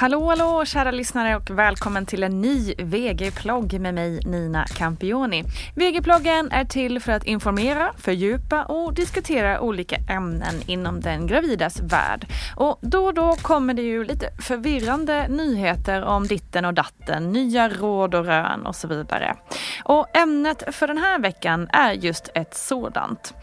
Hallå, hallå kära lyssnare och välkommen till en ny VG-plogg med mig Nina Campioni. VG-ploggen är till för att informera, fördjupa och diskutera olika ämnen inom den gravidas värld. Och då och då kommer det ju lite förvirrande nyheter om ditten och datten, nya råd och rön och så vidare. Och ämnet för den här veckan är just ett sådant.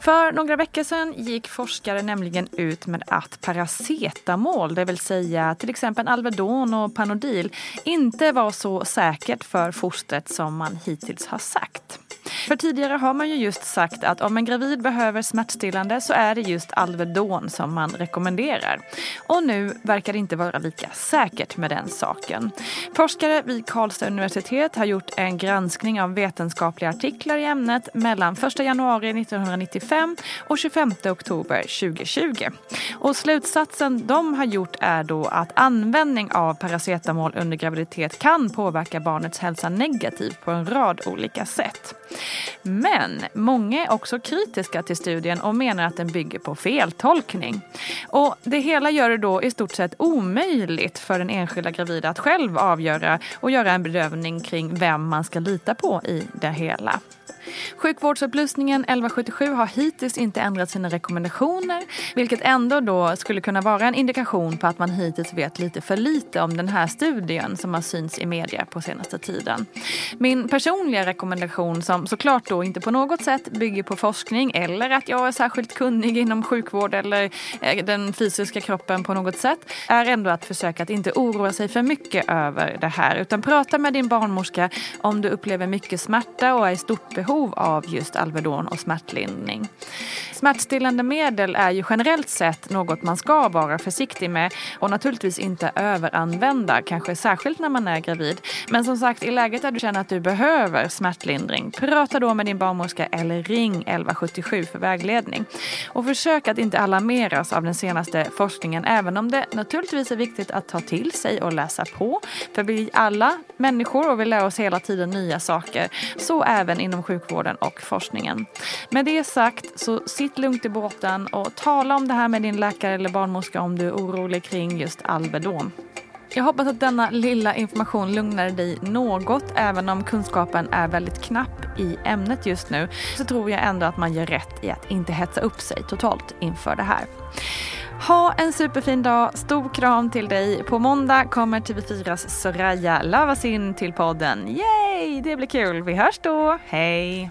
För några veckor sedan gick forskare nämligen ut med att paracetamol, det vill säga till exempel Alvedon och Panodil, inte var så säkert för fostret som man hittills har sagt. För tidigare har man ju just sagt att om en gravid behöver smärtstillande så är det just Alvedon som man rekommenderar. Och nu verkar det inte vara lika säkert med den saken. Forskare vid Karlstad universitet har gjort en granskning av vetenskapliga artiklar i ämnet mellan 1 januari 1995 och 25 oktober 2020. Och slutsatsen de har gjort är då att användning av paracetamol under graviditet kan påverka barnets hälsa negativt på en rad olika sätt. Men många är också kritiska till studien och menar att den bygger på feltolkning. Och det hela gör det då i stort sett omöjligt för den enskilda gravida att själv avgöra och göra en bedömning kring vem man ska lita på i det hela. Sjukvårdsupplysningen 1177 har hittills inte ändrat sina rekommendationer vilket ändå då skulle kunna vara en indikation på att man hittills vet lite för lite om den här studien som har synts i media på senaste tiden. Min personliga rekommendation som såklart då inte på något sätt bygger på forskning eller att jag är särskilt kunnig inom sjukvård eller eh, den fysiska kroppen på något sätt är ändå att försöka att inte oroa sig för mycket över det här utan prata med din barnmorska om du upplever mycket smärta och är i stort behov av just Alvedon och smärtlindring. Smärtstillande medel är ju generellt sett något man ska vara försiktig med och naturligtvis inte överanvända, kanske särskilt när man är gravid. Men som sagt, i läget där du känner att du behöver smärtlindring, prata Prata då med din barnmorska eller ring 1177 för vägledning. Och försök att inte alarmeras av den senaste forskningen även om det naturligtvis är viktigt att ta till sig och läsa på. För vi alla människor och vi lär oss hela tiden nya saker. Så även inom sjukvården och forskningen. Med det sagt så sitt lugnt i båten och tala om det här med din läkare eller barnmorska om du är orolig kring just Alvedon. Jag hoppas att denna lilla information lugnar dig något. Även om kunskapen är väldigt knapp i ämnet just nu så tror jag ändå att man gör rätt i att inte hetsa upp sig totalt inför det här. Ha en superfin dag. Stor kram till dig. På måndag kommer TV4s Soraya lavas in till podden. Yay! Det blir kul. Vi hörs då. Hej!